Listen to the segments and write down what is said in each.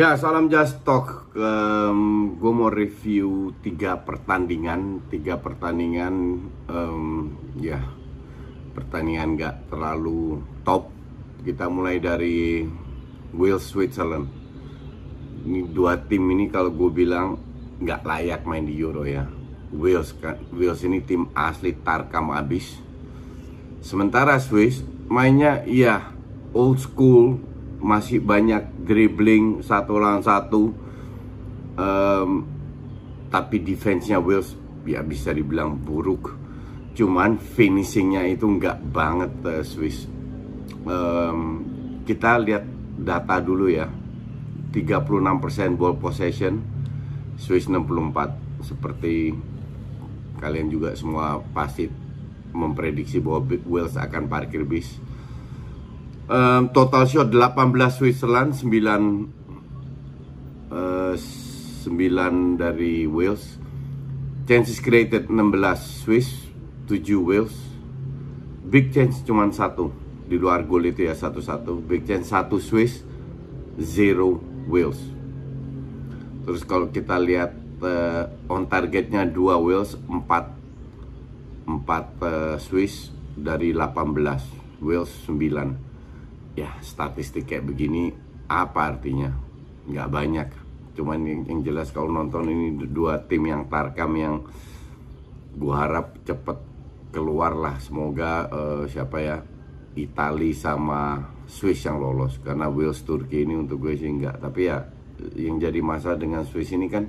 Ya, salam Just Talk. Um, gue mau review tiga pertandingan, tiga pertandingan, um, ya pertandingan gak terlalu top. Kita mulai dari Wales Switzerland. Ini dua tim ini kalau gue bilang nggak layak main di Euro ya. Wales kan, Wales ini tim asli tarkam abis. Sementara Swiss mainnya iya old school, masih banyak dribbling satu lawan satu. Um, tapi defense-nya Wales ya bisa dibilang buruk. Cuman finishingnya itu nggak banget uh, Swiss. Um, kita lihat data dulu ya. 36% ball possession Swiss 64 seperti kalian juga semua pasti memprediksi bahwa Wales akan parkir bis Um, total shot 18 Switzerland, 9 uh, 9 dari Wales. Chances created 16 Swiss, 7 Wales. Big chance cuma satu di luar gol itu ya satu-satu. Big chance satu Swiss, zero Wales. Terus kalau kita lihat uh, on targetnya 2 Wales, 4 4 uh, Swiss dari 18. Wales 9 ya statistik kayak begini apa artinya? Nggak banyak. Cuman yang, yang jelas kalau nonton ini dua tim yang tarkam yang gua harap cepet keluar lah. Semoga uh, siapa ya Itali sama Swiss yang lolos. Karena Wales Turki ini untuk gue sih enggak tapi ya yang jadi masalah dengan Swiss ini kan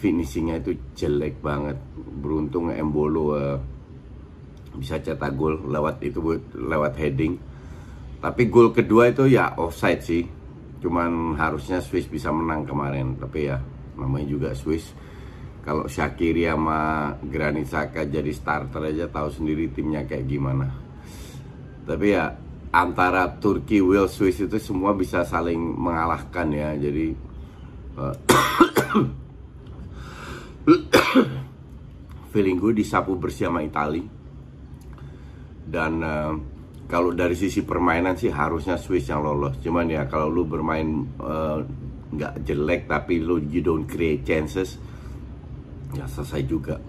finishingnya itu jelek banget. Beruntung Embolo uh, bisa cetak gol lewat itu lewat heading tapi gol kedua itu ya offside sih. Cuman harusnya Swiss bisa menang kemarin. Tapi ya namanya juga Swiss. Kalau Shakiri sama Granit Xhaka jadi starter aja tahu sendiri timnya kayak gimana. Tapi ya antara Turki, Wales, Swiss itu semua bisa saling mengalahkan ya. Jadi uh, feeling gue disapu bersama Itali dan uh, kalau dari sisi permainan sih harusnya Swiss yang lolos. Cuman ya kalau lu bermain uh, nggak jelek tapi lu you don't create chances, ya selesai juga.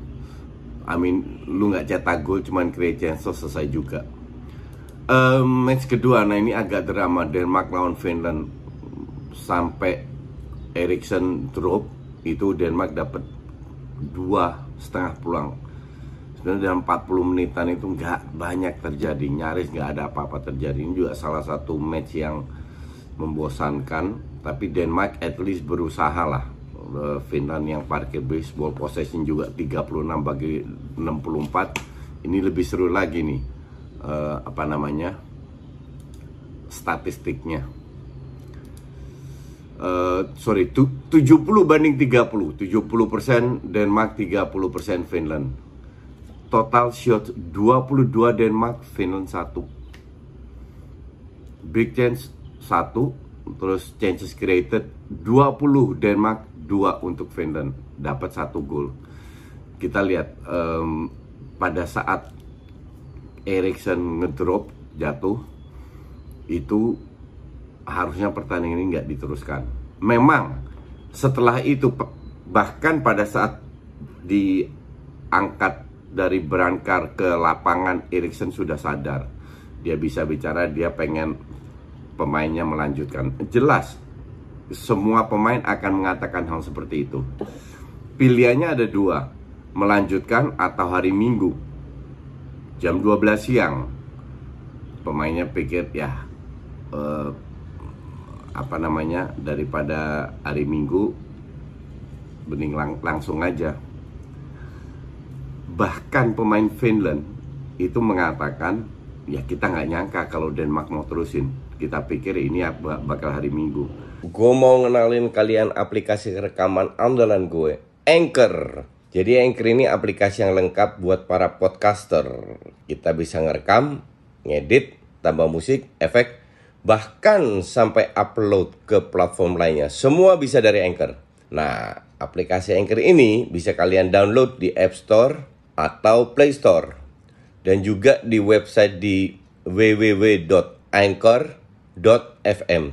I mean lu nggak cetak gol cuman create chances selesai juga. Um, match kedua, nah ini agak drama Denmark lawan Finland sampai Eriksen drop itu Denmark dapat dua setengah pulang sebenarnya dalam 40 menitan itu nggak banyak terjadi. Nyaris nggak ada apa-apa terjadi. Ini juga salah satu match yang membosankan. Tapi Denmark at least berusaha lah. Eh, Finland yang parkir base ball possession juga 36 bagi 64 ini lebih seru lagi nih. Uh, apa namanya? Statistiknya. Uh, sorry 70 banding 30 70% Denmark 30% Finland total shot 22 Denmark Finland 1 big chance 1 terus chances created 20 Denmark 2 untuk Finland dapat satu gol. Kita lihat um, pada saat Erikson ngedrop jatuh itu harusnya pertandingan ini nggak diteruskan. Memang setelah itu bahkan pada saat diangkat dari berangkar ke lapangan Erikson sudah sadar. Dia bisa bicara dia pengen pemainnya melanjutkan. Jelas semua pemain akan mengatakan hal seperti itu. Pilihannya ada dua melanjutkan atau hari Minggu jam 12 siang. Pemainnya pikir ya uh, apa namanya daripada hari Minggu bening lang langsung aja bahkan pemain Finland itu mengatakan ya kita nggak nyangka kalau Denmark mau terusin kita pikir ini bakal hari Minggu gue mau ngenalin kalian aplikasi rekaman andalan gue Anchor jadi Anchor ini aplikasi yang lengkap buat para podcaster. Kita bisa ngerekam, ngedit, tambah musik, efek, bahkan sampai upload ke platform lainnya. Semua bisa dari Anchor. Nah, aplikasi Anchor ini bisa kalian download di App Store atau Play Store. Dan juga di website di www.anchor.fm.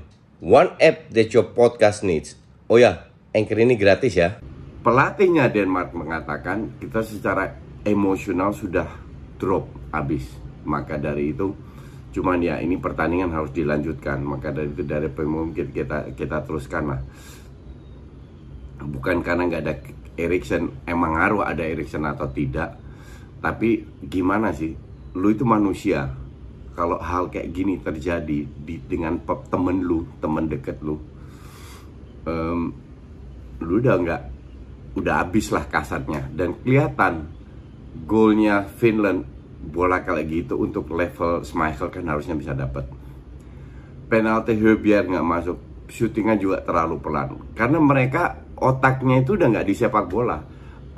One app that your podcast needs. Oh ya, Anchor ini gratis ya pelatihnya Denmark mengatakan kita secara emosional sudah drop habis. Maka dari itu cuman ya ini pertandingan harus dilanjutkan. Maka dari itu dari pemimpin kita kita teruskan lah. Bukan karena nggak ada Erikson emang ngaruh ada Erikson atau tidak. Tapi gimana sih? Lu itu manusia. Kalau hal kayak gini terjadi di, dengan temen lu, temen deket lu, um, lu udah nggak udah habis lah kasarnya dan kelihatan golnya Finland bola kayak gitu untuk level Schmeichel kan harusnya bisa dapat penalti biar nggak masuk syutingnya juga terlalu pelan karena mereka otaknya itu udah nggak di sepak bola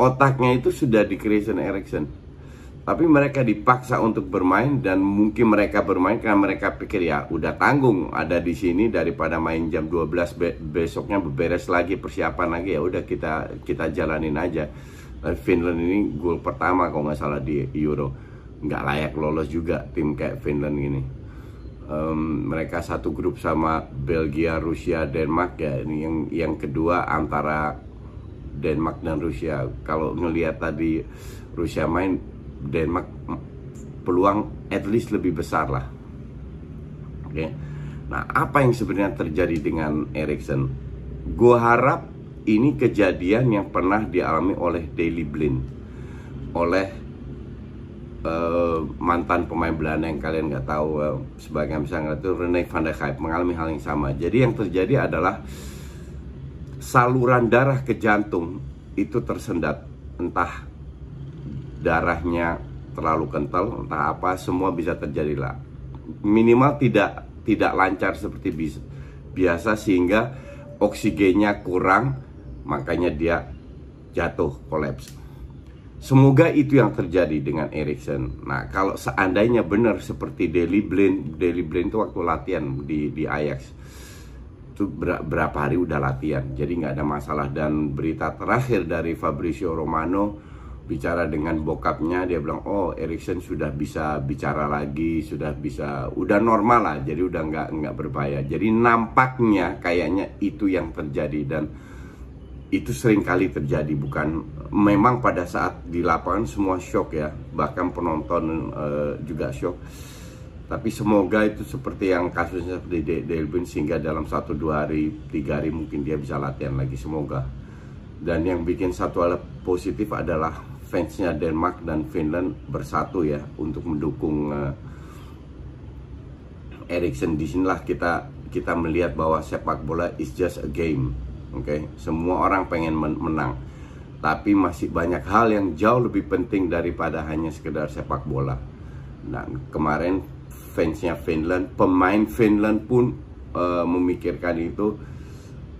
otaknya itu sudah di Christian Eriksen tapi mereka dipaksa untuk bermain dan mungkin mereka bermain karena mereka pikir ya udah tanggung ada di sini daripada main jam 12 be besoknya beberes lagi persiapan lagi ya udah kita kita jalanin aja. Finland ini gol pertama kalau nggak salah di Euro nggak layak lolos juga tim kayak Finland ini. Um, mereka satu grup sama Belgia, Rusia, Denmark ya ini yang yang kedua antara Denmark dan Rusia. Kalau ngelihat tadi Rusia main Denmark peluang at least lebih besar lah. Oke. Okay? Nah, apa yang sebenarnya terjadi dengan Erikson? Gue harap ini kejadian yang pernah dialami oleh Daily Blind, oleh uh, mantan pemain Belanda yang kalian nggak tahu, uh, sebagian besar itu Rene van der Gijp mengalami hal yang sama. Jadi yang terjadi adalah saluran darah ke jantung itu tersendat, entah darahnya terlalu kental entah apa semua bisa terjadi lah. Minimal tidak tidak lancar seperti biasa sehingga oksigennya kurang makanya dia jatuh kolaps Semoga itu yang terjadi dengan Erikson. Nah, kalau seandainya benar seperti Daily Blind, Daily Blind itu waktu latihan di di Ajax itu berapa hari udah latihan, jadi nggak ada masalah. Dan berita terakhir dari Fabrizio Romano, bicara dengan bokapnya dia bilang oh Erikson sudah bisa bicara lagi sudah bisa udah normal lah jadi udah nggak nggak berbahaya jadi nampaknya kayaknya itu yang terjadi dan itu sering kali terjadi bukan? Memang pada saat di lapangan semua shock ya bahkan penonton uh, juga shock. Tapi semoga itu seperti yang kasusnya seperti Delvin sehingga dalam satu dua hari tiga hari mungkin dia bisa latihan lagi semoga. Dan yang bikin satu hal positif adalah fansnya Denmark dan Finland bersatu ya untuk mendukung uh, Erikson. Di sinilah kita kita melihat bahwa sepak bola is just a game, oke? Okay? Semua orang pengen men menang, tapi masih banyak hal yang jauh lebih penting daripada hanya sekedar sepak bola. Dan kemarin fansnya Finland, pemain Finland pun uh, memikirkan itu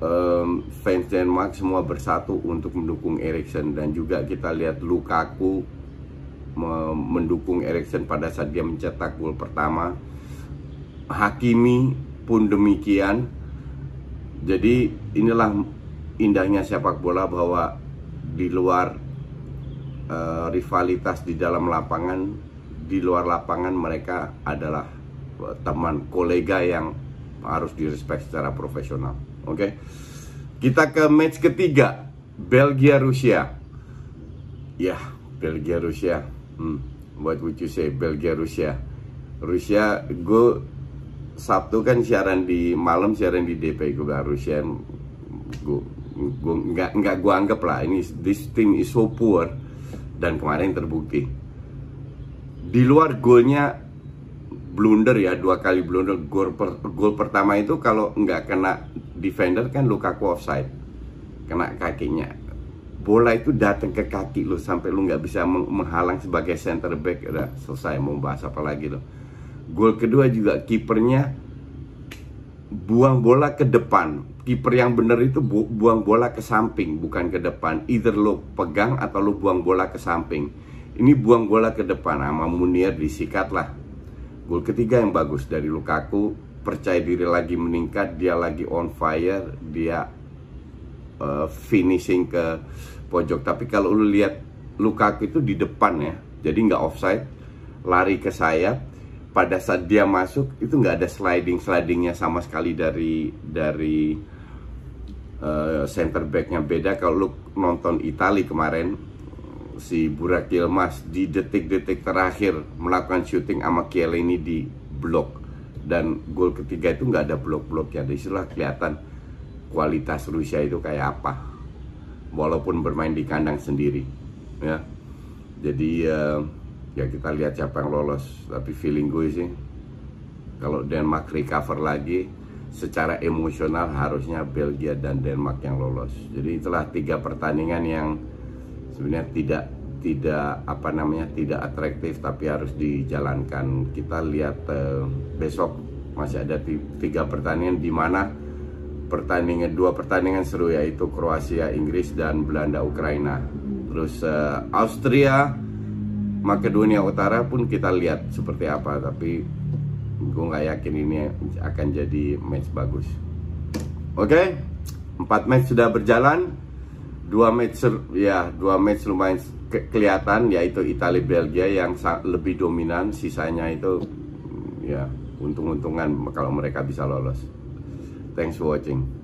um, fans Denmark semua bersatu untuk mendukung Erikson dan juga kita lihat Lukaku mendukung Erikson pada saat dia mencetak gol pertama. Hakimi pun demikian. Jadi inilah indahnya sepak bola bahwa di luar uh, rivalitas di dalam lapangan, di luar lapangan mereka adalah teman kolega yang harus direspek secara profesional. Oke. Okay? Kita ke match ketiga, Belgia Rusia. Ya, Belgia Rusia. Hmm, what would you say Belgia Rusia? Rusia gue Sabtu kan siaran di malam siaran di DP gue Rusia gue gue nggak nggak gue anggap lah ini this team is so poor. Dan kemarin terbukti. Di luar golnya blunder ya dua kali blunder. Gol per, gol pertama itu kalau nggak kena defender kan Lukaku offside. Kena kakinya. Bola itu datang ke kaki lo sampai lu nggak bisa menghalang sebagai center back. Udah selesai mau bahas apa lagi lo gol kedua juga kipernya buang bola ke depan. Kiper yang benar itu bu buang bola ke samping bukan ke depan. Either lo pegang atau lo buang bola ke samping. Ini buang bola ke depan sama Munir disikat lah. Gol ketiga yang bagus dari Lukaku percaya diri lagi meningkat dia lagi on fire dia uh, finishing ke pojok. Tapi kalau lu lihat Lukaku itu di depan ya jadi nggak offside lari ke sayap pada saat dia masuk itu nggak ada sliding slidingnya sama sekali dari dari uh, center backnya. Beda kalau lu nonton Itali kemarin si Burak Yilmaz di detik-detik terakhir melakukan shooting sama ini di blok. Dan gol ketiga itu nggak ada blok-bloknya. Di situlah kelihatan kualitas Rusia itu kayak apa. Walaupun bermain di kandang sendiri ya. Jadi uh, ya kita lihat siapa yang lolos. Tapi feeling gue sih kalau Denmark recover lagi secara emosional harusnya Belgia dan Denmark yang lolos. Jadi itulah tiga pertandingan yang sebenarnya tidak tidak apa namanya tidak atraktif tapi harus dijalankan. Kita lihat uh, besok masih ada tiga pertandingan di mana pertandingan dua pertandingan seru yaitu Kroasia, Inggris dan Belanda Ukraina. Terus uh, Austria, Makedonia Utara pun kita lihat seperti apa tapi gue nggak yakin ini akan jadi match bagus. Oke, okay? empat match sudah berjalan, dua match ya dua match lumayan ke kelihatan yaitu Italia Belgia yang lebih dominan, sisanya itu ya untung-untungan kalau mereka bisa lolos. Thanks for watching.